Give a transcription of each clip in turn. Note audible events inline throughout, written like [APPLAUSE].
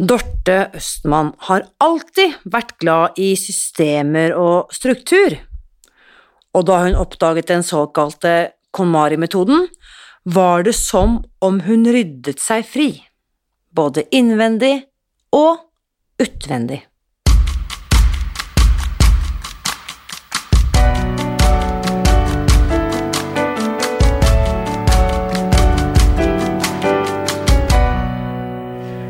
Dorte Østmann har alltid vært glad i systemer og struktur, og da hun oppdaget den såkalte KonMari-metoden, var det som om hun ryddet seg fri, både innvendig og utvendig.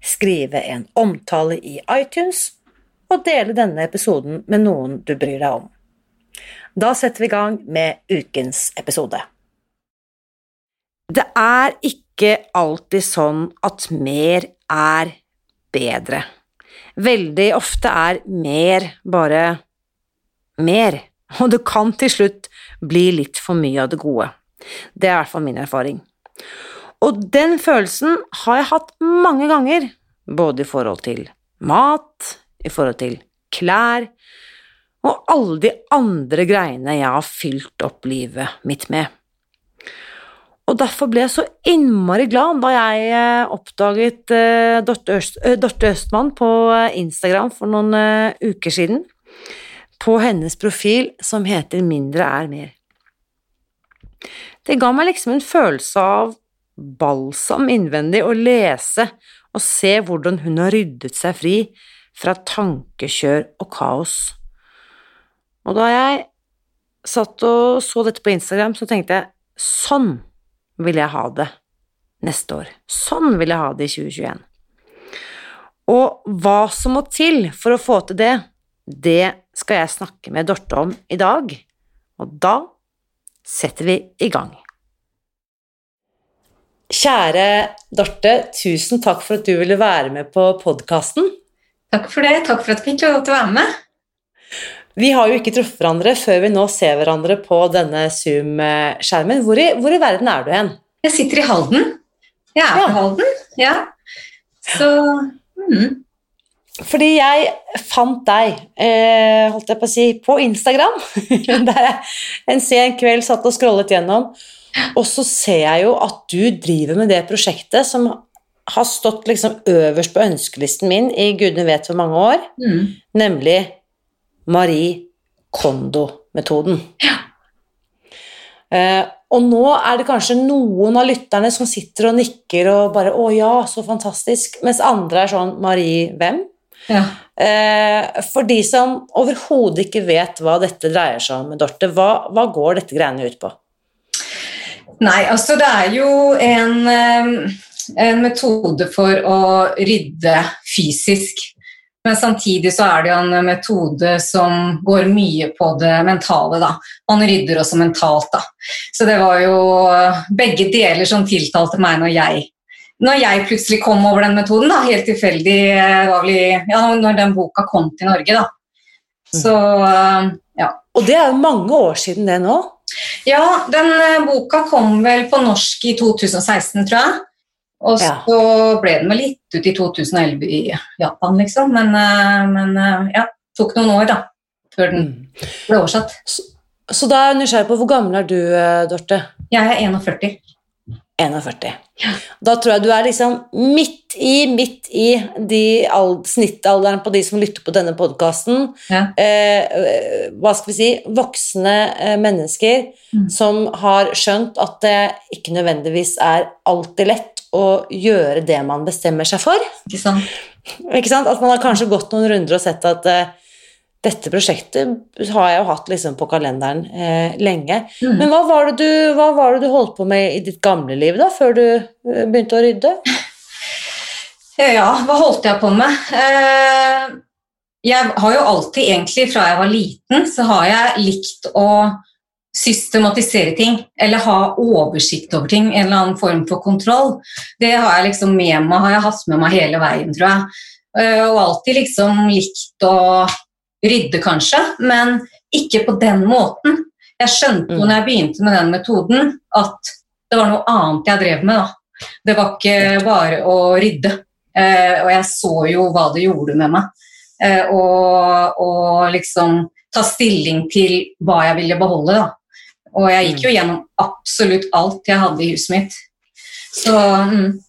skrive en omtale i iTunes og dele denne episoden med noen du bryr deg om. Da setter vi i gang med ukens episode. Det er ikke alltid sånn at mer er bedre. Veldig ofte er mer bare mer, og det kan til slutt bli litt for mye av det gode. Det er i hvert fall min erfaring. Og den følelsen har jeg hatt mange ganger, både i forhold til mat, i forhold til klær og alle de andre greiene jeg har fylt opp livet mitt med. Og derfor ble jeg så innmari glad da jeg eh, oppdaget eh, eh, Dorte Østmann på Instagram for noen uker siden, på hennes profil som heter Mindre er mer. Det ga meg liksom en følelse av balsam innvendig å lese og se hvordan hun har ryddet seg fri fra tankekjør og kaos. Og da jeg satt og så dette på Instagram, så tenkte jeg sånn vil jeg ha det neste år. Sånn vil jeg ha det i 2021. Og hva som må til for å få til det, det skal jeg snakke med Dorte om i dag, og da setter vi i gang. Kjære Dorte, tusen takk for at du ville være med på podkasten. Takk for det. Takk for at jeg fikk lov til å være med. Vi har jo ikke truffet hverandre før vi nå ser hverandre på denne Zoom-skjermen. Hvor, hvor, i verden er du hen? Jeg sitter i Halden. Jeg er ja. på Halden, ja. Så mm. Fordi jeg fant deg, eh, holdt jeg på å si, på Instagram. [LAUGHS] Der jeg en sen kveld satt og scrollet gjennom. Og så ser jeg jo at du driver med det prosjektet som har stått liksom øverst på ønskelisten min i gudene vet hvor mange år, mm. nemlig Marie Kondo-metoden. Ja. Uh, og nå er det kanskje noen av lytterne som sitter og nikker og bare 'Å ja, så fantastisk', mens andre er sånn 'Marie, hvem?' Ja. Uh, for de som overhodet ikke vet hva dette dreier seg om, Dorte, hva, hva går dette greiene ut på? Nei, altså det er jo en, en metode for å rydde fysisk. Men samtidig så er det jo en metode som går mye på det mentale. da. Man rydder også mentalt, da. Så det var jo begge deler som tiltalte meg når jeg, når jeg plutselig kom over den metoden. da, Helt tilfeldig var vel ja, når den boka kom til Norge, da. Så, ja. Og det er jo mange år siden det nå? Ja, den eh, boka kom vel på norsk i 2016, tror jeg. Og så ja. ble den vel gitt ut i 2011 i Japan, liksom. Men, eh, men eh, ja, tok noen år, da, før den mm. ble oversatt. Så, så da er jeg nysgjerrig på hvor gammel er du, Dorte? Jeg er 41. 41. Ja. Da tror jeg du er liksom midt i, midt i de snittalderen på de som lytter på denne podkasten. Ja. Eh, hva skal vi si Voksne eh, mennesker mm. som har skjønt at det ikke nødvendigvis er alltid lett å gjøre det man bestemmer seg for. Ikke sant? Ikke sant? At man har kanskje gått noen runder og sett at eh, dette prosjektet har jeg jo hatt liksom på kalenderen eh, lenge. Mm. Men hva var, du, hva var det du holdt på med i ditt gamle liv, da, før du eh, begynte å rydde? [LAUGHS] Ja, hva holdt jeg på med? Eh, jeg har jo alltid, egentlig fra jeg var liten, så har jeg likt å systematisere ting, eller ha oversikt over ting, en eller annen form for kontroll. Det har jeg liksom med meg, har jeg hatt med meg hele veien, tror jeg. Eh, og alltid liksom likt å rydde, kanskje, men ikke på den måten. Jeg skjønte jo Mm. når jeg begynte med den metoden, at det var noe annet jeg drev med. da. Det var ikke bare å rydde. Eh, og jeg så jo hva det gjorde med meg. Eh, og, og liksom ta stilling til hva jeg ville beholde. da. Og jeg gikk jo gjennom absolutt alt jeg hadde i huset mitt. Så mm,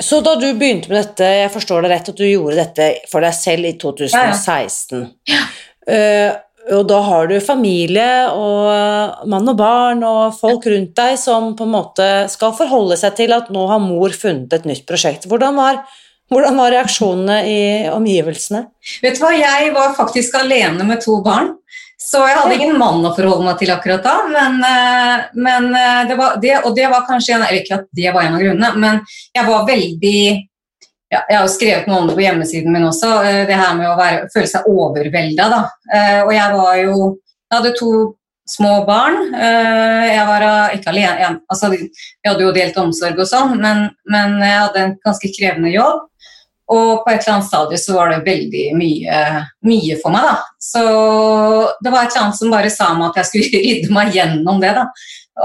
Så da du begynte med dette, jeg forstår det rett at du gjorde dette for deg selv i 2016. Eh, og da har du familie og mann og barn og folk rundt deg som på en måte skal forholde seg til at nå har mor funnet et nytt prosjekt. Hvordan var, hvordan var reaksjonene i omgivelsene? Vet du hva, jeg var faktisk alene med to barn. Så jeg hadde ingen mann å forholde meg til akkurat da. Men, eh, men eh, det var det, og det var kanskje en, eller ikke at det var en av grunnene, men jeg var veldig ja, Jeg har jo skrevet noe om det på hjemmesiden min også, eh, det her med å være, føle seg overvelda. Da. Og jeg var jo Jeg hadde to små barn. Jeg var ikke alene jeg, altså, Vi hadde jo delt omsorg og sånn, men, men jeg hadde en ganske krevende jobb. Og på et eller annet stadium så var det veldig mye, mye for meg, da. Så det var et eller annet som bare sa meg at jeg skulle [LAUGHS] rydde meg gjennom det, da.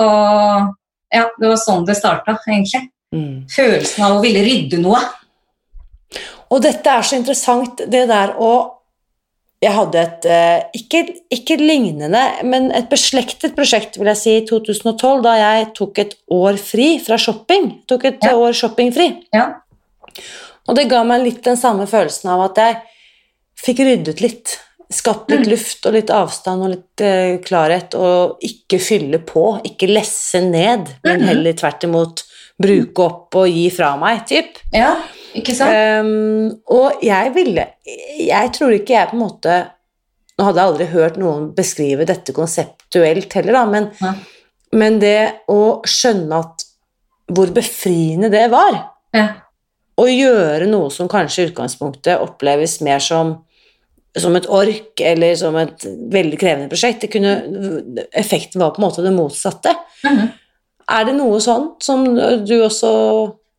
Og ja, det var sånn det starta, egentlig. Mm. Følelsen av å ville rydde noe. Og dette er så interessant, det der å Jeg hadde et eh, ikke, ikke lignende, men et beslektet prosjekt, vil jeg si, i 2012, da jeg tok et år fri fra shopping. Tok et Ja. år shoppingfri. Ja. Og det ga meg litt den samme følelsen av at jeg fikk ryddet litt. Skapt litt Mm. luft og litt avstand og litt eh, klarhet, og ikke fylle på, ikke lesse ned, men Mhm. heller tvert imot bruke opp og gi fra meg, typ. ja, ikke sant? Um, og jeg ville Jeg tror ikke jeg på en måte Nå hadde jeg aldri hørt noen beskrive dette konseptuelt heller, da, men, Ja. men det å skjønne at hvor befriende det var Ja. Å gjøre noe som kanskje i utgangspunktet oppleves mer som som et ork eller som et veldig krevende prosjekt. Det kunne, effekten var på en måte det motsatte. Mhm. Er det noe sånn som du også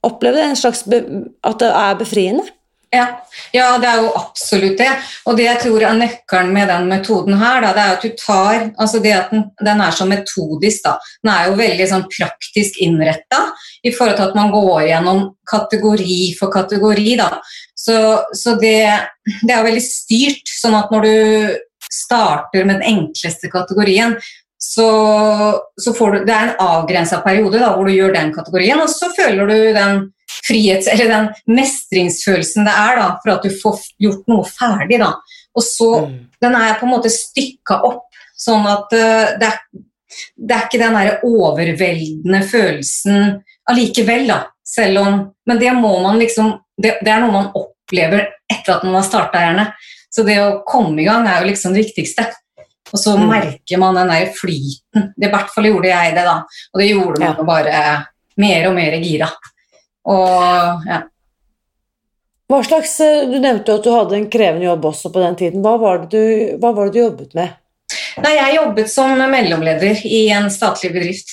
opplevde? En slags at det er befriende? Ja. ja, det er jo absolutt det. Og det jeg tror er nøkkelen med den metoden her, da, det er at du tar altså det at den, den er så metodisk, da. Den er jo veldig sånn praktisk innretta i forhold til at man går gjennom kategori for kategori, da. Så, så det, det er veldig styrt, sånn at når du starter med den enkleste kategorien, så, så får du Det er en avgrensa periode da, hvor du gjør den kategorien, og så føler du den frihets... Eller den mestringsfølelsen det er da, for at du får gjort noe ferdig. da. Og så Mm. Den er på en måte stykka opp, sånn at uh, det, er, det er ikke den der overveldende følelsen allikevel, da. Selv om Men det må man liksom Det, det er noe man opplever etter at man har starta, gjerne. Så det å komme i gang er jo liksom det viktigste. Og så Mm. merker man den der flyten. Det, I hvert fall gjorde jeg det, da. Og det gjorde man Ja. bare mer og mer gira. Og ja. Hva slags, eh, Du nevnte jo at du hadde en krevende jobb også på den tiden. Hva var det du, hva var det du jobbet med? Nei, jeg jobbet som mellomleder i en statlig bedrift.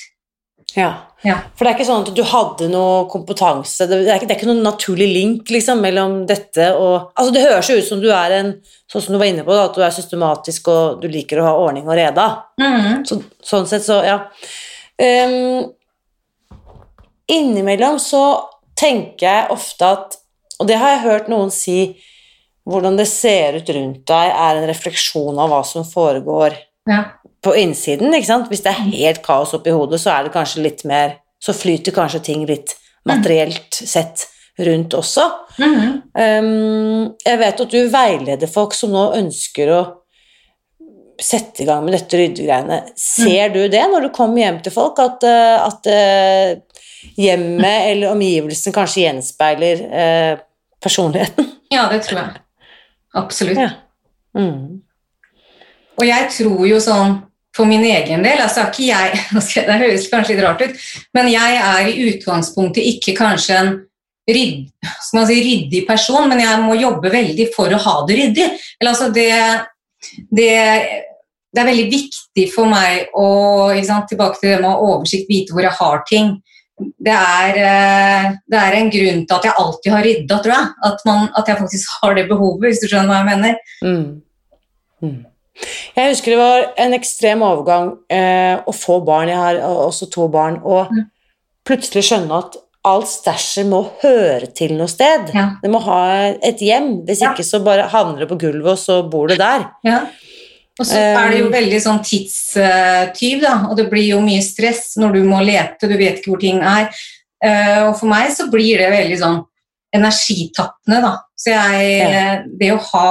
Ja. Ja. For det er ikke sånn at du hadde noe kompetanse Det er ikke, det er ikke noen naturlig link liksom, mellom dette og Altså, det høres jo ut som du er en Sånn som du var inne på, da, at du er systematisk og du liker å ha ordning og reda. Mhm. Så, sånn sett, så ja. Um, innimellom så tenker jeg ofte at Og det har jeg hørt noen si hvordan det ser ut rundt deg, er en refleksjon av hva som foregår Ja. På innsiden. ikke sant? Hvis det er helt kaos oppi hodet, så er det kanskje litt mer Så flyter kanskje ting litt materielt sett rundt også. Mhm. Um, jeg vet at du veileder folk som nå ønsker å sette i gang med dette ryddegreiene. Ser du det når du kommer hjem til folk, at, eh, at eh, hjemmet [LAUGHS] eller omgivelsen kanskje gjenspeiler eh, personligheten? ja, det tror jeg. Absolutt. Ja. Mm. Og jeg tror jo sånn for min egen del altså ikke [LAUGHS] jeg, Det høres kanskje litt rart ut, men jeg er i utgangspunktet ikke kanskje en rydd, si, ryddig person, men jeg må jobbe veldig for å ha det ryddig. Eller, altså, det, det, det, er veldig viktig for meg å sant, Tilbake til det med å ha oversikt, vite hvor jeg har ting. Det er, eh, det er, en grunn til at jeg alltid har rydda, tror jeg. At, man, at, jeg faktisk har det behovet, hvis du skjønner hva jeg mener. Mm. Mm. Jeg husker det var en ekstrem overgang eh, å få barn. Jeg har også to barn. Og mm. plutselig skjønne at alt stæsjet må høre til noe sted. Ja. Det må ha et hjem. Hvis ja. ikke så bare havner det på gulvet, og så bor det der. Ja. Og så er det jo um, veldig sånn tidstyv, da, og det blir jo mye stress når du må lete, du vet ikke hvor ting er. Uh, og for meg så blir det veldig sånn energitappende, da. Så jeg Det å ha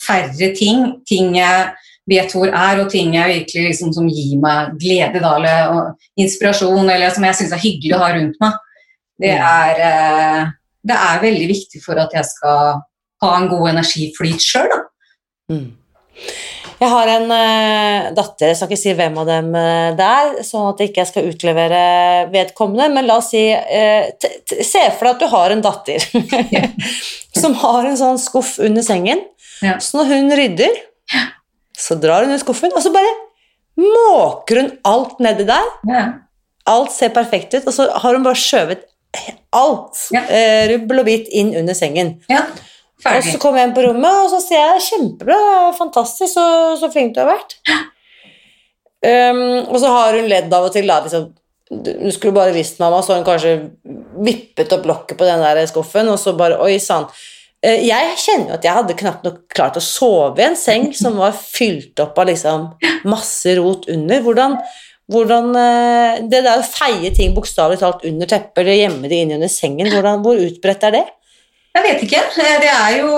færre ting, ting jeg vet hvor er, og ting jeg virkelig liksom, som gir meg glede da, eller inspirasjon, eller som jeg syns er hyggelig å ha rundt meg, det er, uh, det er veldig viktig for at jeg skal ha en god energiflyt sjøl, da. Mm. Jeg har en uh, datter, jeg skal ikke si hvem av dem uh, det er, sånn at jeg ikke skal utlevere vedkommende, men la oss si uh, Se for deg at du har en datter [LAUGHS] som har en sånn skuff under sengen. Ja. Så når hun rydder, så drar hun ut skuffen, og så bare måker hun alt nedi der. Ja. Alt ser perfekt ut, og så har hun bare skjøvet alt, rubbel og bit, inn under sengen. Ja. Ferdig. Og så kom jeg inn på rommet, og så sier jeg 'kjempebra, fantastisk, så, så flink du har vært'. Um, og så har hun ledd av og til. Da, liksom, du skulle bare visst, mamma, så hun kanskje vippet opp lokket på den der skuffen, og så bare Oi sann. Uh, jeg kjenner jo at jeg hadde knapt nok klart å sove i en seng som var fylt opp av liksom masse rot under. Hvordan, hvordan uh, Det der å feie ting bokstavelig talt under teppet eller gjemme det inn under sengen, hvordan, hvor utbredt er det? Jeg vet ikke. Eh, det er jo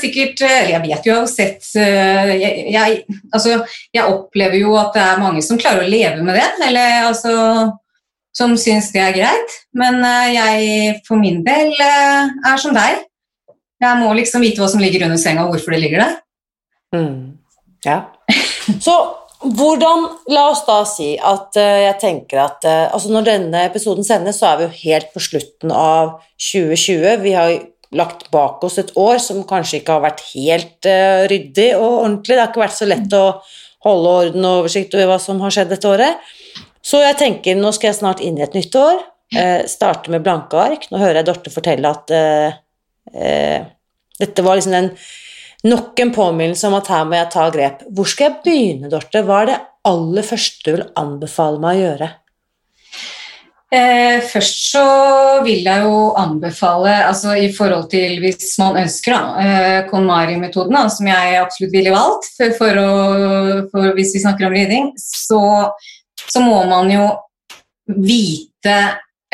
sikkert eller Jeg vet jo, jeg har sett eh, jeg, jeg, altså, jeg opplever jo at det er mange som klarer å leve med det, eller altså Som syns det er greit. Men jeg for min del er som deg. Jeg må liksom vite hva som ligger under senga, og hvorfor det ligger der. Mm. Ja. Så hvordan La oss da si at uh, jeg tenker at uh, altså Når denne episoden sendes, så er vi jo helt på slutten av 2020. Vi har lagt bak oss et år som kanskje ikke har vært helt uh, ryddig og ordentlig. Det har ikke vært så lett å holde orden og oversikt over hva som har skjedd dette året. Så jeg tenker nå skal jeg snart inn i et nytt år. Uh, starte med blanke ark. Nå hører jeg Dorte fortelle at uh, dette var liksom den nok en påminnelse om at her må jeg ta grep. Hvor skal jeg begynne, Dorte? Hva er det aller første du vil anbefale meg å gjøre? Eh, først så vil jeg jo anbefale, altså i forhold til hvis man ønsker da, eh, KonMari-metoden, som jeg absolutt ville valgt for, for å, for hvis vi snakker om riding, så, så, må man jo vite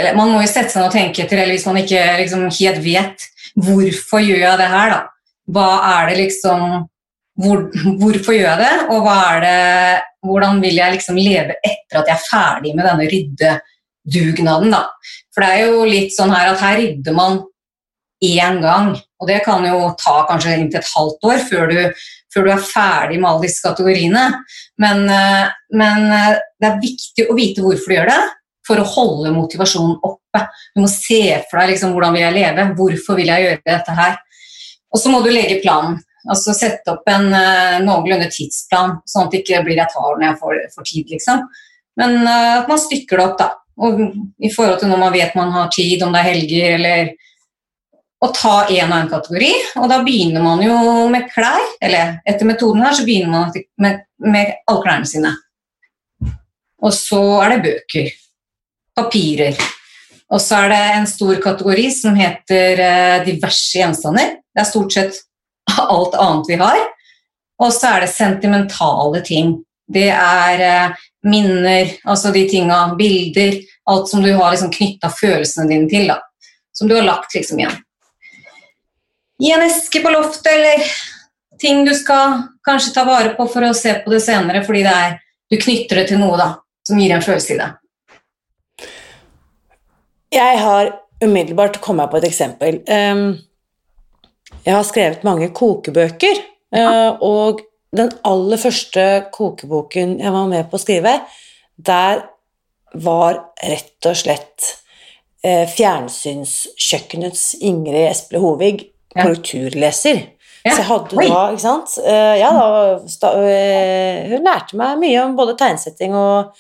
eller Man må jo sette seg ned og tenke etter, eller hvis man ikke liksom helt vet hvorfor gjør jeg det her, da. Hva er det liksom hvor, Hvorfor gjør jeg det, og det, hvordan vil jeg liksom leve etter at jeg er ferdig med denne rydde dugnaden, da. For det er jo litt sånn her at her rydder man én gang, og det kan jo ta kanskje inntil et halvt år før du, før du er ferdig med alle disse kategoriene. Men, eh, men, eh, det er viktig å vite hvorfor du gjør det, for å holde motivasjonen oppe. Du må se for deg liksom, hvordan vil jeg leve, hvorfor vil jeg gjøre dette her. Og så må du legge planen. Altså Sette opp en uh, noenlunde tidsplan, sånn at det ikke blir jeg tar når jeg får, for tid. liksom. Men uh, at man stykker det opp, da. Og i forhold til når man vet man har tid, om det er helger eller Å ta én og én kategori. Og da begynner man jo med klær. Eller etter metoden her så begynner man med, med alle klærne sine. Og så er det bøker. Papirer. Og så er det en stor kategori som heter eh, diverse gjenstander. Det er stort sett [LAUGHS] alt annet vi har. Og så er det sentimentale ting. Det er eh, minner, altså de tinga, bilder, alt som du har liksom knytta følelsene dine til. da, Som du har lagt liksom igjen. I en eske på loftet, eller ting du skal kanskje ta vare på for å se på det senere, fordi det er, du knytter det til noe da, som gir en følelse i det. Jeg har umiddelbart kommet på et eksempel. Um, jeg har skrevet mange kokebøker, uh, og den aller første kokeboken jeg var med på å skrive, der var rett og slett eh, fjernsynskjøkkenets Ingrid Esple Hovig Ja. korrekturleser. Ja. Så jeg hadde da, ikke sant eh, Ja, da eh, Hun lærte meg mye om både tegnsetting og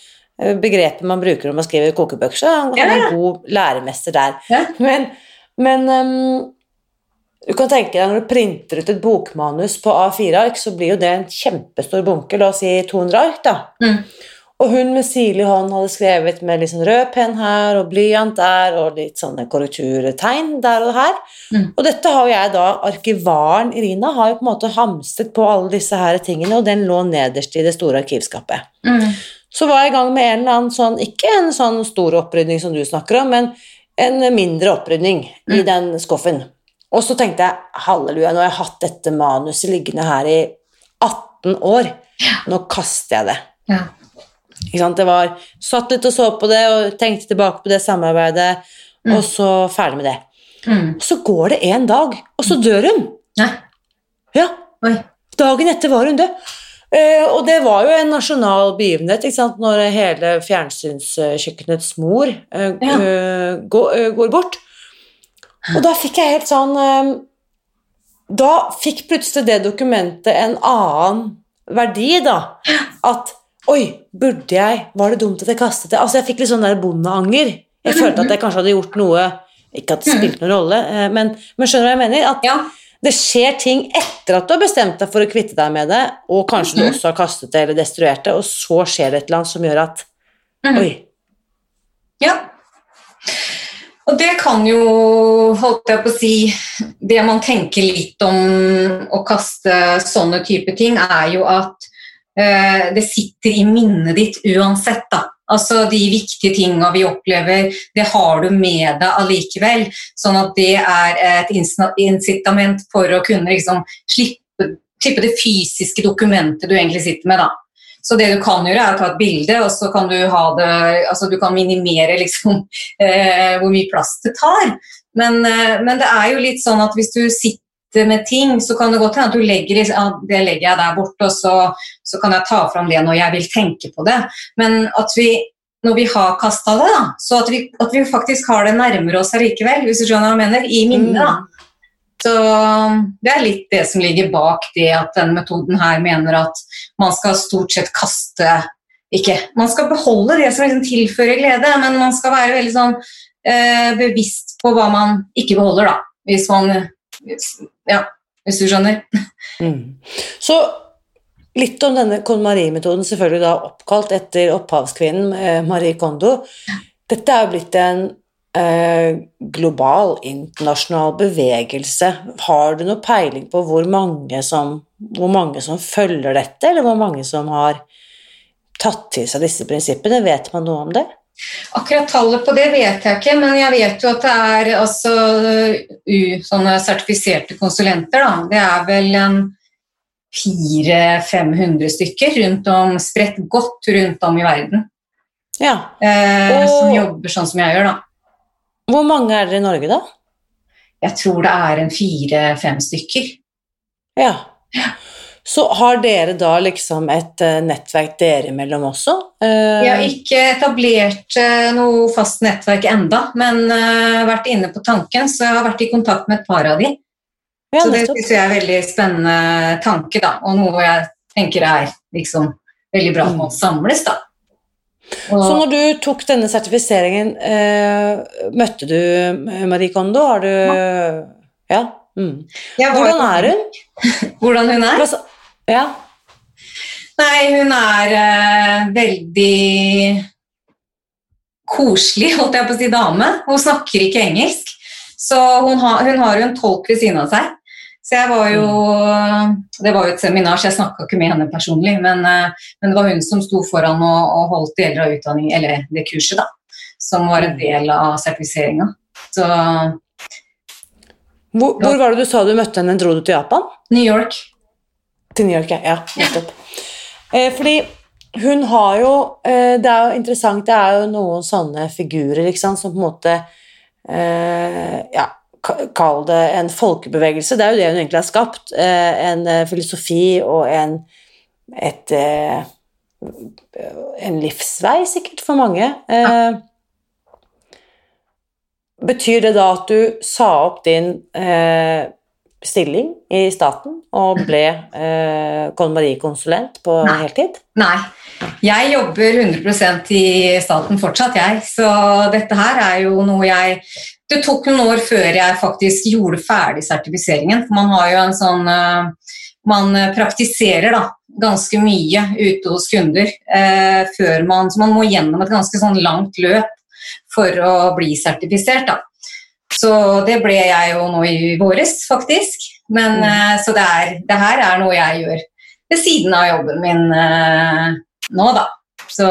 begrepet man bruker om å skrive kokebøker, så han var en god læremester der. Men, men ehm, du kan tenke deg når du printer ut et bokmanus på A4-ark, så blir jo det en kjempestor bunke, la oss si 200 ark, da. Mm. Og hun med sirlig hånd hadde skrevet med sånn rød penn her og blyant der og litt sånne korrekturtegn der og her. Mm. Og dette har jo jeg da, arkivaren Irina, har jo på en måte hamstret på alle disse her tingene, og den lå nederst i det store arkivskapet. Mm. Så var jeg i gang med en eller annen sånn, ikke en sånn stor opprydning som du snakker om, men en mindre opprydning i Mm. den skuffen. Og så tenkte jeg, halleluja, nå har jeg hatt dette manuset liggende her i 18 år. Nå kaster jeg det. Ja. Ikke sant? Det var, satt litt og så på det og tenkte tilbake på det samarbeidet, Mm. og så ferdig med det. Mm. Så går det en dag, og så dør hun. Nei. Ja, Oi. Dagen etter var hun død. Uh, og det var jo en nasjonal begivenhet ikke sant? når hele fjernsynskjøkkenets mor uh, Ja. uh, går, går bort. Og da fikk jeg helt sånn eh, Da fikk plutselig det dokumentet en annen verdi, da. At Oi, burde jeg Var det dumt at jeg kastet det? Altså, jeg fikk litt sånn der bondeanger. Jeg følte at jeg kanskje hadde gjort noe Ikke at det spilte noen rolle, eh, men, men skjønner du hva jeg mener? At Ja. det skjer ting etter at du har bestemt deg for å kvitte deg med det, og kanskje du Mhm. også har kastet det eller destruert det, og så skjer det et eller annet som gjør at Mhm. Oi. Ja. Og det kan jo, holdt jeg på å si Det man tenker litt om å kaste sånne type ting, er jo at eh, det sitter i minnet ditt uansett, da. Altså de viktige tinga vi opplever, det har du med deg allikevel. Sånn at det er et incitament for å kunne liksom slippe, slippe det fysiske dokumentet du egentlig sitter med, da. Så det du kan gjøre, er å ta et bilde, og så kan du ha det Altså du kan minimere liksom [LAUGHS] eh, hvor mye plass det tar. Men, eh, men det er jo litt sånn at hvis du sitter med ting, så kan det godt hende at du legger ja, det legger jeg der borte, og så, så kan jeg ta fram det når jeg vil tenke på det. Men at vi når vi har kasta det, da, så at vi, at vi faktisk har det nærmere oss allikevel, hvis du skjønner hva jeg mener, i minnet. da. Så det er litt det som ligger bak det at denne metoden her mener at man skal stort sett kaste ikke, Man skal beholde det som liksom tilfører glede, men man skal være veldig sånn eh, bevisst på hva man ikke beholder, da. Hvis man Ja, hvis du skjønner. Mm. Så litt om denne KonMari-metoden, selvfølgelig da oppkalt etter opphavskvinnen eh, Marie Kondo. Dette er jo blitt en global, internasjonal bevegelse. Har du noe peiling på hvor mange, som, hvor mange som følger dette, eller hvor mange som har tatt til seg disse prinsippene? Vet man noe om det? Akkurat tallet på det vet jeg ikke, men jeg vet jo at det er altså sånne sertifiserte konsulenter, da. Det er vel en 400-500 stykker rundt om, spredt godt rundt om i verden. Ja. Eh, Og- Som jobber sånn som jeg gjør, da. Hvor mange er dere i Norge, da? Jeg tror det er en fire-fem stykker. Ja. Så har dere da liksom et eh, nettverk dere imellom også? Eh, Vi har ikke etablert eh, noe fast nettverk enda, men vært inne på tanken, så jeg har vært i kontakt med et par av de. ja, så det syns jeg er en veldig spennende tanke, da, og noe jeg tenker er liksom veldig bra at man samles, da. Så når du tok denne sertifiseringen, eh, møtte du Marie Kondo? Har du Ja. Mm. Hvordan er hun? [LAUGHS] Hvordan hun er? Ja. Nei, hun er eh, veldig koselig, holdt jeg på å si, dame. Hun snakker ikke engelsk, så hun, har- hun har en tolk ved siden av seg. Så jeg var jo Det var jo et seminar, så jeg snakka ikke med henne personlig, men, eh, men det var hun som sto foran og, og holdt deler av utdanning, eller det kurset, da, som var en del av sertifiseringa. Så Hvor, hvor var det du sa du møtte henne? Dro du til Japan? New York. Til New York, ja. ja nettopp. Eh, fordi hun har jo eh, Det er jo interessant, det er jo noen sånne figurer ikke sant, som på en måte eh, Ja, kall det en folkebevegelse. Det er jo det hun egentlig har skapt. Eh, en eh, filosofi og en et eh, En livsvei, sikkert, for mange. Ja. betyr det da at du sa opp din stilling i staten og ble KonMari-konsulent på Nei. heltid? Nei. Jeg jobber 100% i staten fortsatt, jeg. Så dette her er jo noe jeg Det tok noen år før jeg faktisk gjorde ferdig sertifiseringen. For man har jo en sånn eh, Man praktiserer da ganske mye ute hos kunder eh, før man Så man må gjennom et ganske sånn langt løp for å bli sertifisert, da. Så det ble jeg jo nå i våres, faktisk. Men, Mm. eh, så det, er, det her er noe jeg gjør ved siden av jobben min eh, nå, da. Så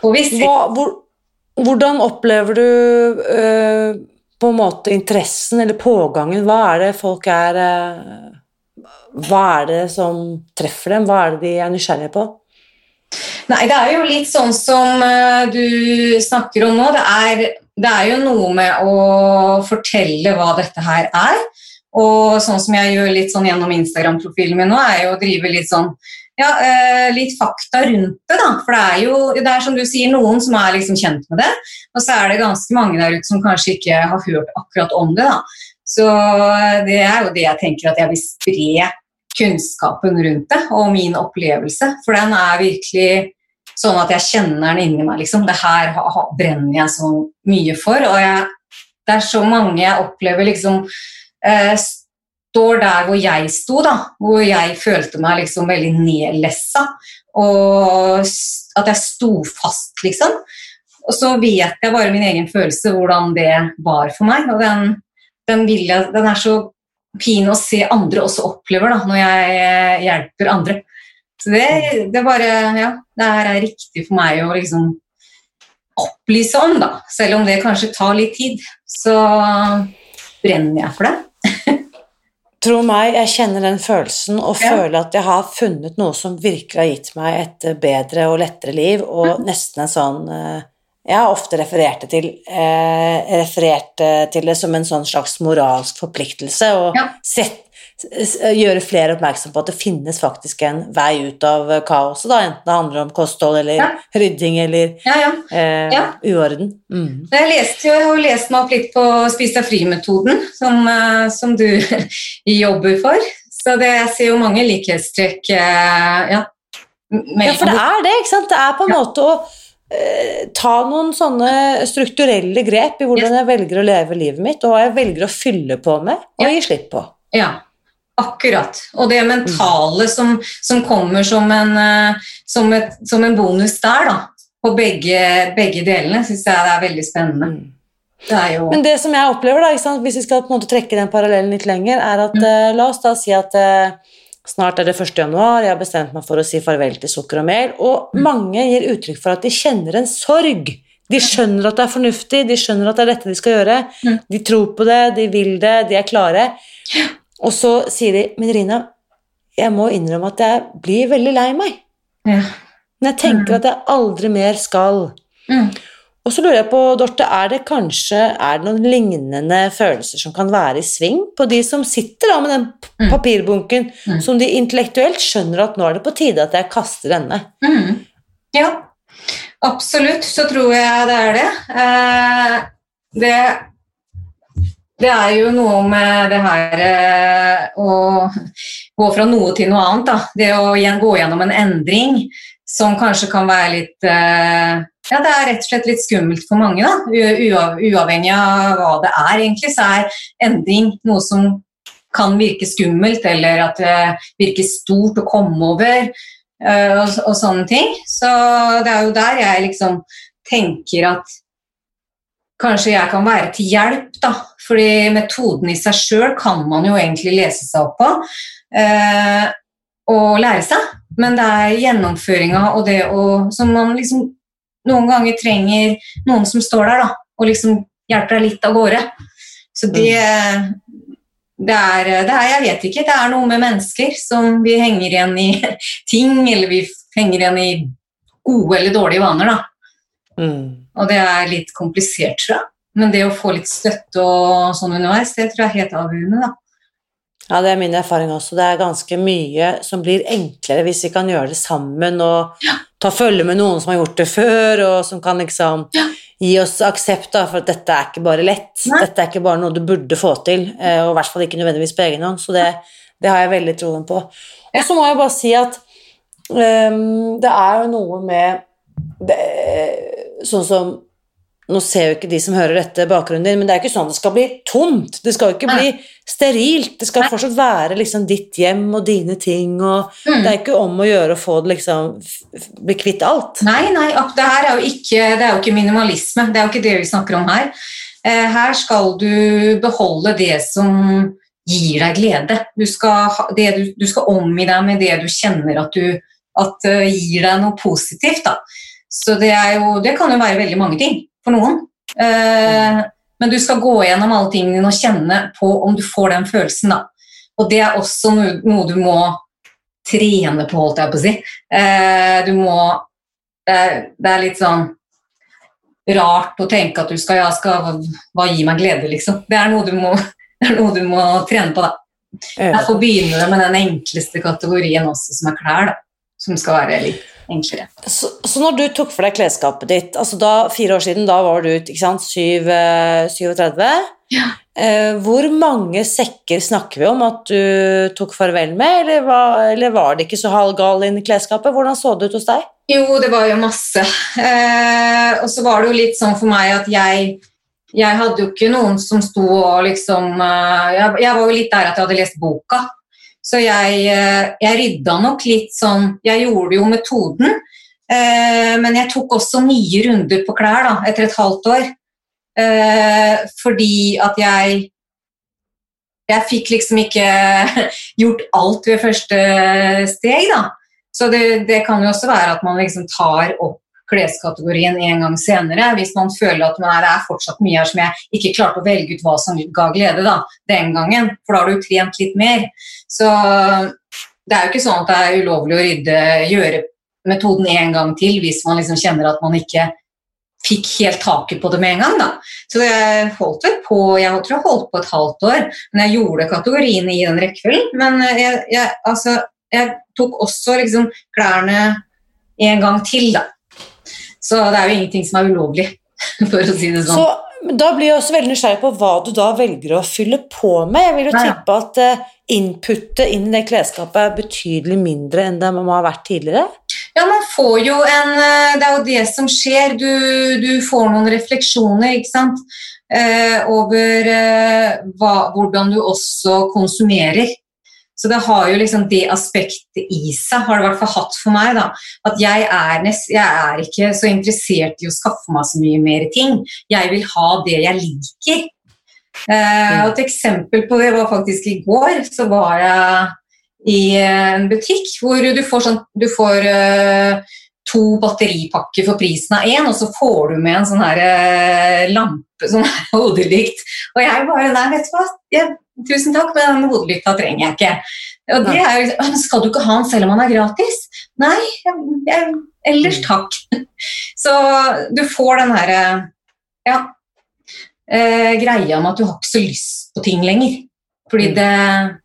får vi se. Hva, hvor, hvordan opplever du eh, på en måte interessen eller pågangen? Hva er det folk er eh, Hva er det som treffer dem? Hva er det de er nysgjerrige på? Nei, det er jo litt sånn som eh, du snakker om nå. Det er, det er jo noe med å fortelle hva dette her er. Og sånn som jeg gjør litt sånn gjennom Instagram-profilen min nå, er jo å drive litt sånn ja, eh, litt fakta rundt det, da. For det er jo det er som du sier, noen som er liksom kjent med det, og så er det ganske mange der ute som kanskje ikke har hørt akkurat om det. da. Så eh, det er jo det jeg tenker at jeg vil spre kunnskapen rundt det, og min opplevelse. For den er virkelig sånn at jeg kjenner den inni meg. liksom. Det her brenner jeg så mye for. Og jeg, det er så mange jeg opplever liksom eh, står der hvor jeg sto, da. Hvor jeg følte meg liksom veldig nedlessa. Og at jeg sto fast, liksom. Og så vet jeg bare min egen følelse hvordan det var for meg. Og den, den, jeg, den er så fin å se andre også opplever da, når jeg eh, hjelper andre. Så det, det bare Ja, det her er riktig for meg å liksom opplyse om, da. Selv om det kanskje tar litt tid. Så brenner jeg for det. [LAUGHS] Tro meg, jeg kjenner den følelsen og Ja. føler at jeg har funnet noe som virkelig har gitt meg et eh, bedre og lettere liv, og nesten en sånn eh, Jeg har ofte referert det til, eh, referert eh, til det som en sånn slags moralsk forpliktelse, og Ja. sett, s- gjøre flere oppmerksom på at det finnes faktisk en vei ut av kaoset, da, enten det handler om kosthold eller Ja. rydding eller Ja, ja. eh, Ja. uorden. Mm. Jeg, leste, jeg har lest meg opp litt på Spis deg fri-metoden, som, eh, som du [LAUGHS] jobber for. Så det, jeg ser jo mange likhetstrekk eh, ja, Ja, for det er det, ikke sant? Det er på en måte å eh, ta noen sånne strukturelle grep i hvordan jeg velger å leve livet mitt, og hva jeg velger å fylle på med og gi slipp på. Ja, akkurat. Og det mentale som, som kommer som en, eh, som, et, som en bonus der, da. På begge, begge delene syns jeg det er veldig spennende. Mm. Det er jo Men det som jeg opplever, da, hvis vi skal på en måte trekke den parallellen litt lenger, er at eh, la oss da si at uh, snart er det 1. januar, jeg har bestemt meg for å si farvel til sukker og mel, og mange gir uttrykk for at de kjenner en sorg. De skjønner at det er fornuftig, de skjønner at det er dette de skal gjøre, Mm. de tror på det, de vil det, de er klare. Og så sier de, men Rina, jeg må innrømme at jeg blir veldig lei meg. ja. Men jeg tenker Mm. at jeg aldri mer skal. mm. Og så lurer jeg på, Dorte, er det kanskje er det noen lignende følelser som kan være i sving på de som sitter da med den Mm. papirbunken, Mm. som de intellektuelt skjønner at nå er det på tide at jeg kaster denne? Mm. Ja, absolutt så tror jeg det er det. Eh, det. Det er jo noe med det her eh, å gå fra noe til noe annet. Da. Det å gå gjennom en endring som kanskje kan være litt eh, Ja, det er rett og slett litt skummelt for mange. Da. Uavhengig av hva det er, egentlig, så er endring noe som kan virke skummelt, eller at det virker stort å komme over. eh, og, og sånne ting. Så det er jo der jeg liksom tenker at kanskje jeg kan være til hjelp, da. Fordi metoden i seg sjøl kan man jo egentlig lese seg opp på eh, og lære seg. Men det er gjennomføringa og det å Som man liksom noen ganger trenger noen som står der, da, og liksom hjelper deg litt av gårde. Så det det er, det er, jeg vet ikke, det er noe med mennesker som vi henger igjen i [LAUGHS] ting, eller vi henger igjen i gode eller dårlige vaner, da. Mm. Og det er litt komplisert, tror jeg. Men det å få litt støtte og sånn underveis, det tror jeg er helt avgjørende, da. Ja, det er min erfaring også. Det er ganske mye som blir enklere hvis vi kan gjøre det sammen og ta følge med noen som har gjort det før, og som kan liksom gi oss aksept da, for at dette er ikke bare lett. Nei. Dette er ikke bare noe du burde få til, eh, og i hvert fall ikke nødvendigvis på egen hånd. Så det, det har jeg veldig troen på. Og så må jeg bare si at um, det er jo noe med det, Sånn som nå ser jo ikke de som hører dette, bakgrunnen din, men det er ikke sånn det skal bli tomt. Det skal jo ikke bli sterilt. Det skal fortsatt være liksom ditt hjem og dine ting, og Mm. det er ikke om å gjøre å få det liksom Bli kvitt alt. Nei, nei, det her er jo ikke, det er jo ikke minimalisme. Det er jo ikke det vi snakker om her. Eh, her skal du beholde det som gir deg glede. Du skal, det du, du skal omgi deg med det du kjenner at, du, at eh, gir deg noe positivt. Da. Så det, er jo, det kan jo være veldig mange ting for noen. Eh, men du skal gå gjennom alle tingene og kjenne på om du får den følelsen. Da. Og det er også noe, du må trene på, holdt jeg på å si. Eh, du må det er, det er litt sånn rart å tenke at du skal, ja, skal Hva gir meg glede, liksom? Det er noe du må, [LAUGHS] det noe du må trene på, da. Derfor begynner det med den enkleste kategorien også, som er klær, da. Som skal være litt enklere. Så, så når du tok for deg klesskapet ditt, altså da, fire år siden, da var du ikke sant, syv, eh, 37 Ja. eh, Hvor mange sekker snakker vi om at du tok farvel med, eller var, eller var det ikke så halvgal inn i klesskapet? Hvordan så det ut hos deg? Jo, det var jo masse. Eh, og så var det jo litt sånn for meg at jeg jeg hadde jo ikke noen som sto og liksom eh, jeg, jeg var jo litt der at jeg hadde lest boka. Så jeg, eh, jeg rydda nok litt sånn Jeg gjorde jo metoden, eh, men jeg tok også nye runder på klær da, etter et halvt år. Eh, fordi at jeg Jeg fikk liksom ikke [LAUGHS] gjort alt ved første steg, da. Så det, det kan jo også være at man liksom tar opp kleskategorien en gang senere, hvis man føler at det er fortsatt mye her som jeg ikke klarte å velge ut hva som ga glede da, den gangen, for da har du trent litt mer. Så det er jo ikke sånn at det er ulovlig å rydde, gjøre metoden en gang til hvis man liksom kjenner at man ikke fikk helt taket på det med en gang. da. Så jeg holdt vel på jeg tror jeg holdt på et halvt år, men jeg gjorde kategoriene i den rekkefølgen. Men jeg, jeg, altså, jeg tok også liksom klærne en gang til, da. Så det er jo ingenting som er ulovlig, [LAUGHS] for å si det sånn. Så da blir jeg også veldig nysgjerrig på hva du da velger å fylle på med. Jeg vil jo tippe at inputet inputtet inn i det klesskapet er betydelig mindre enn det man har vært tidligere. Ja, man får jo en eh, Det er jo det som skjer. Du, du får noen refleksjoner, ikke sant. Eh, over eh, hva, hvordan du også konsumerer. Så det har jo liksom det aspektet i seg, har det i hvert fall hatt for meg. da, At jeg er, nest, jeg er ikke så interessert i å skaffe meg så mye mer ting. Jeg vil ha det jeg liker. Eh, og et eksempel på det var faktisk i går. Så var jeg i en butikk hvor du får, sånn, du får eh, to batteripakker for prisen av én, og så får du med en sånn her eh, lampe, sånn [LAUGHS] hodelykt. Og jeg bare Nei, vet du hva, jeg, tusen takk, men hodelykta trenger jeg ikke. Og det er jo liksom, Skal du ikke ha den selv om den er gratis? Nei, jeg, jeg, ellers takk. Så du får den herre ja, eh, greia med at du har ikke så lyst på ting lenger. Fordi Mm. det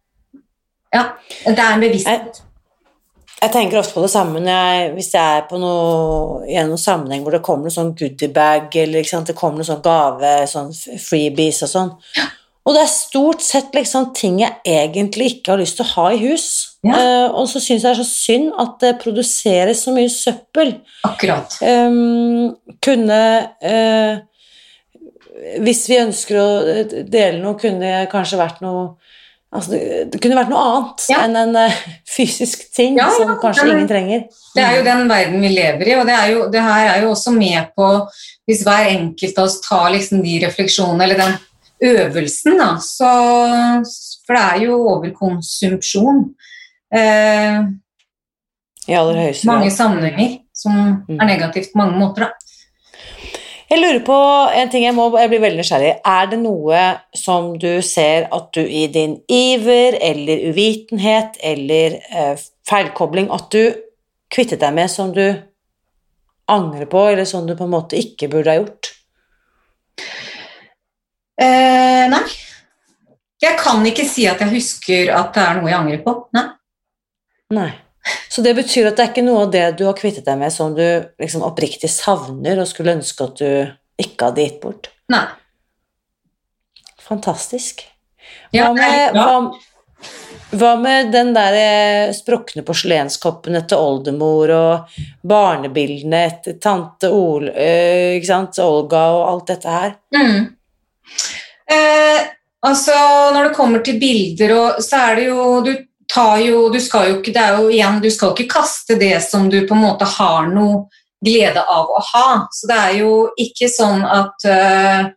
Ja, det er en bevissthet. Jeg tenker ofte på det samme jeg, hvis jeg er på noe, i en sammenheng hvor det kommer noe sånn goodiebag, eller det kommer noe sånn gave, sånn freebies og sånn. Og det er stort sett liksom ting jeg egentlig ikke har lyst til å ha i hus. Ja. Uh, og så syns jeg det er så synd at det produseres så mye søppel. Akkurat. Um, kunne uh, Hvis vi ønsker å eh, dele noe, kunne det kanskje vært noe Altså, det, kunne vært noe annet Ja. enn en uh, [LAUGHS] fysisk ting Ja, som kanskje det, ingen trenger. Det er jo den verden vi lever i, og det, er jo, det her er jo også med på Hvis hver enkelt av oss tar liksom de refleksjonene, eller den øvelsen, da, så For det er jo overkonsumpsjon. Eh, I aller høyeste mange grad. sammenhenger som Mm. er negativt på mange måter. Da. Jeg lurer på en ting jeg må Jeg blir veldig nysgjerrig. Er det noe som du ser at du i din iver eller uvitenhet eller eh, feilkobling at du kvittet deg med som du angrer på, eller som du på en måte ikke burde ha gjort? Eh, nei. Jeg kan ikke si at jeg husker at det er noe jeg angrer på. Nei. Nei. Så det betyr at det er ikke noe av det du har kvittet deg med som du liksom oppriktig savner og skulle ønske at du ikke hadde gitt bort? Nei. Fantastisk. Hva med, hva, hva med den der eh, sprukne porselenskoppen etter oldemor og barnebildene etter tante Ol, eh, Olga og alt dette her? Mm. Eh, altså, når det kommer til bilder, og, så er det jo Du tar jo Du skal jo ikke Det er jo igjen Du skal ikke kaste det som du på en måte har noe glede av å ha. Så det er jo ikke sånn at uh,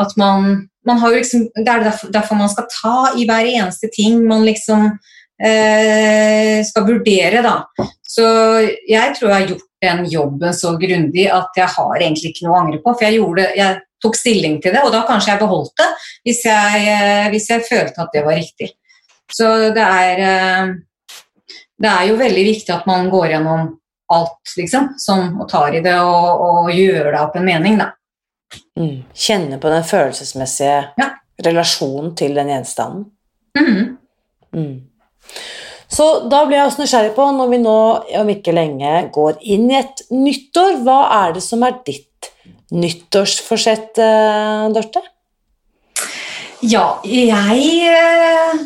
at man man har jo liksom, Det er derfor, derfor man skal ta i hver eneste ting man liksom uh, skal vurdere, da. Så jeg tror jeg har gjort den jobben så grundig at jeg har egentlig ikke noe å angre på. For jeg, gjorde, jeg tok stilling til det, og da kanskje jeg beholdt det hvis jeg, eh, hvis jeg følte at det var riktig. Så det er eh, Det er jo veldig viktig at man går gjennom alt, liksom, som, og tar i det og, og gjør det opp en mening, da. Mm. Kjenne på den følelsesmessige Ja. relasjonen til den gjenstanden. Mhm. Mm. Så da blir jeg også nysgjerrig på, når vi nå om ikke lenge går inn i et nyttår, hva er det som er ditt nyttårsforsett, eh, Dorte? Ja, jeg eh,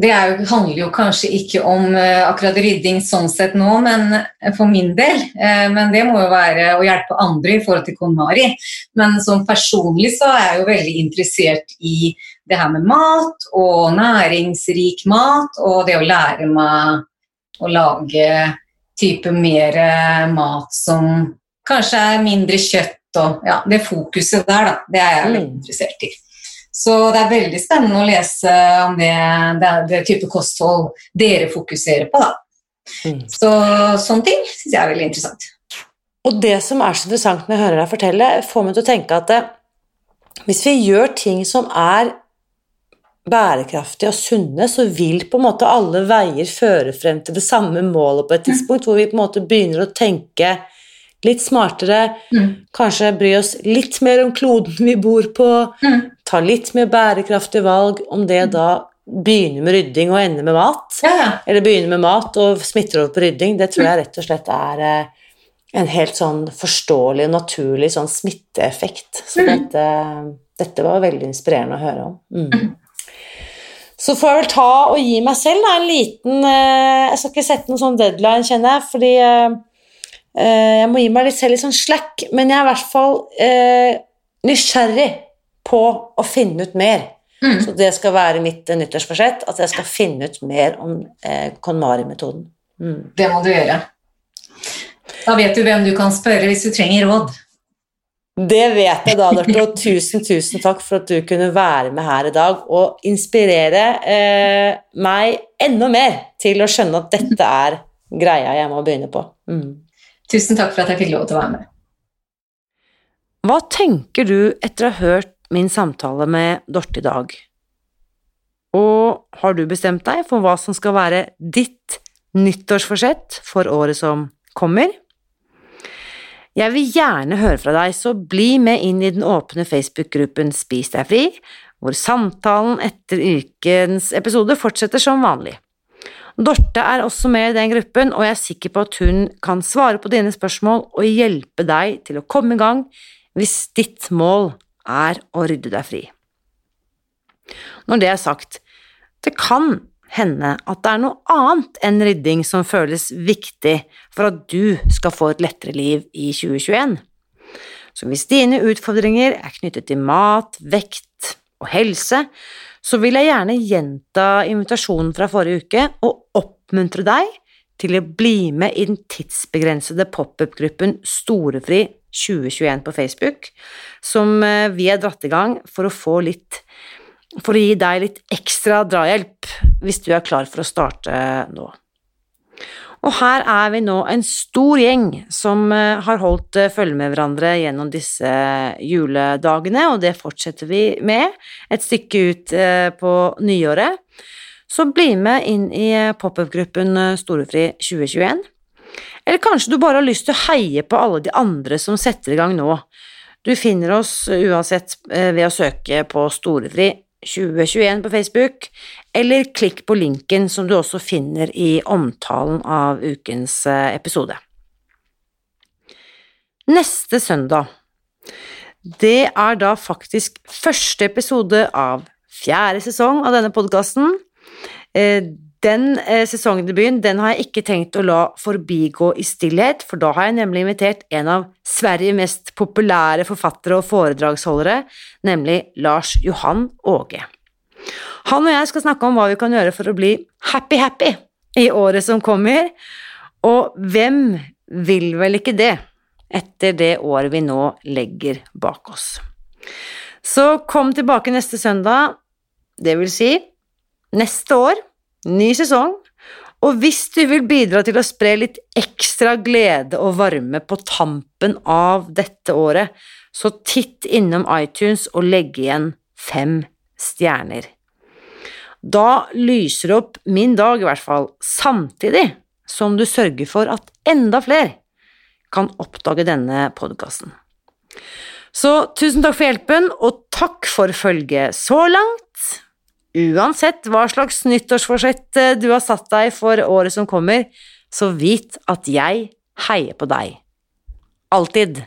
Det er handler jo kanskje ikke om eh, akkurat rydding sånn sett nå, men for min del. Men det må jo være å hjelpe andre i forhold til KonMari. Men sånn personlig så er jeg jo veldig interessert i det her med mat og næringsrik mat, og det å lære meg å lage type mer mat som kanskje er mindre kjøtt og ja, det fokuset der, da. Det er jeg veldig Mm. interessert i. Så det er veldig spennende å lese om det, det, det type kosthold dere fokuserer på. Da. Mm. Så sånne ting syns jeg er veldig interessant. Og det som er så interessant når jeg hører deg fortelle, får meg til å tenke at det, hvis vi gjør ting som er bærekraftige og sunne, så vil på en måte alle veier føre frem til det samme målet på et tidspunkt, hvor vi på en måte begynner å tenke litt smartere, Mm. kanskje bry oss litt mer om kloden vi bor på, Mm. ta litt mer bærekraftige valg, om det da begynner med rydding og ender med mat, Ja, ja. eller begynner med mat og smitter over på rydding, det tror jeg rett og slett er eh, en helt sånn forståelig og naturlig sånn smitteeffekt. Så Mhm. dette, dette var veldig inspirerende å høre om. Mm. Så får jeg vel ta og gi meg selv da, en liten eh, Jeg skal ikke sette noen sånn deadline, kjenner jeg, fordi eh, jeg må gi meg litt selv litt sånn slack, men jeg er i hvert fall eh, nysgjerrig på å finne ut mer. Mm. Så det skal være mitt eh, nyttårsforsett, at jeg skal finne ut mer om eh, KonMari-metoden. Mm. Det må du gjøre. Da vet du hvem du kan spørre hvis du trenger råd. Det vet jeg da, Dorte, og tusen, tusen takk for at du kunne være med her i dag og inspirere eh, meg enda mer til å skjønne at dette er greia jeg må begynne på. Mm. Tusen takk for at jeg fikk lov til å være med. Hva tenker du etter å ha hørt min samtale med Dorte i dag? Og har du bestemt deg for hva som skal være ditt nyttårsforsett for året som kommer? Jeg vil gjerne høre fra deg, så bli med inn i den åpne Facebook-gruppen Spis deg fri, hvor samtalen etter ukens episode fortsetter som vanlig. Dorte er også med i den gruppen, og jeg er sikker på at hun kan svare på dine spørsmål og hjelpe deg til å komme i gang hvis ditt mål er å rydde deg fri. Når det er sagt, det kan hende at det er noe annet enn rydding som føles viktig for at du skal få et lettere liv i 2021. Så hvis dine utfordringer er knyttet til mat, vekt og helse, så vil jeg gjerne gjenta invitasjonen fra forrige uke og oppmuntre deg til å bli med i den tidsbegrensede pop-up-gruppen Storefri 2021 på Facebook, som eh, vi har dratt i gang for å få litt for å gi deg litt ekstra drahjelp hvis du er klar for å starte nå. Og her er vi nå en stor gjeng som eh, har holdt eh, følge med hverandre gjennom disse juledagene, og det fortsetter vi med et stykke ut eh, på nyåret. Så bli med inn i eh, pop-up-gruppen eh, Storefri 2021. Eller kanskje du bare har lyst til å heie på alle de andre som setter i gang nå. Du finner oss eh, uansett eh, ved å søke på Storefri 2021 på Facebook, eller klikk på linken som du også finner i omtalen av ukens eh, episode. Neste søndag, det er da faktisk første episode av fjerde sesong av denne podkasten. Den eh, sesongdebuten den har jeg ikke tenkt å la forbigå i stillhet, for da har jeg nemlig invitert en av Sveriges mest populære forfattere og foredragsholdere, nemlig Lars Johan Åge. Han og jeg skal snakke om hva vi kan gjøre for å bli happy-happy i året som kommer, og hvem vil vel ikke det etter det året vi nå legger bak oss. Så kom tilbake neste søndag, det vil si neste år ny sesong, og hvis du vil bidra til å spre litt ekstra glede og varme på tampen av dette året, så titt innom iTunes og legg igjen fem stjerner. Da lyser opp min dag, i hvert fall, samtidig som du sørger for at enda flere kan oppdage denne podkasten. Så tusen takk for hjelpen, og takk for følget så langt. Uansett hva slags nyttårsforsett eh, du har satt deg for året som kommer, så vit at jeg heier på deg. Alltid.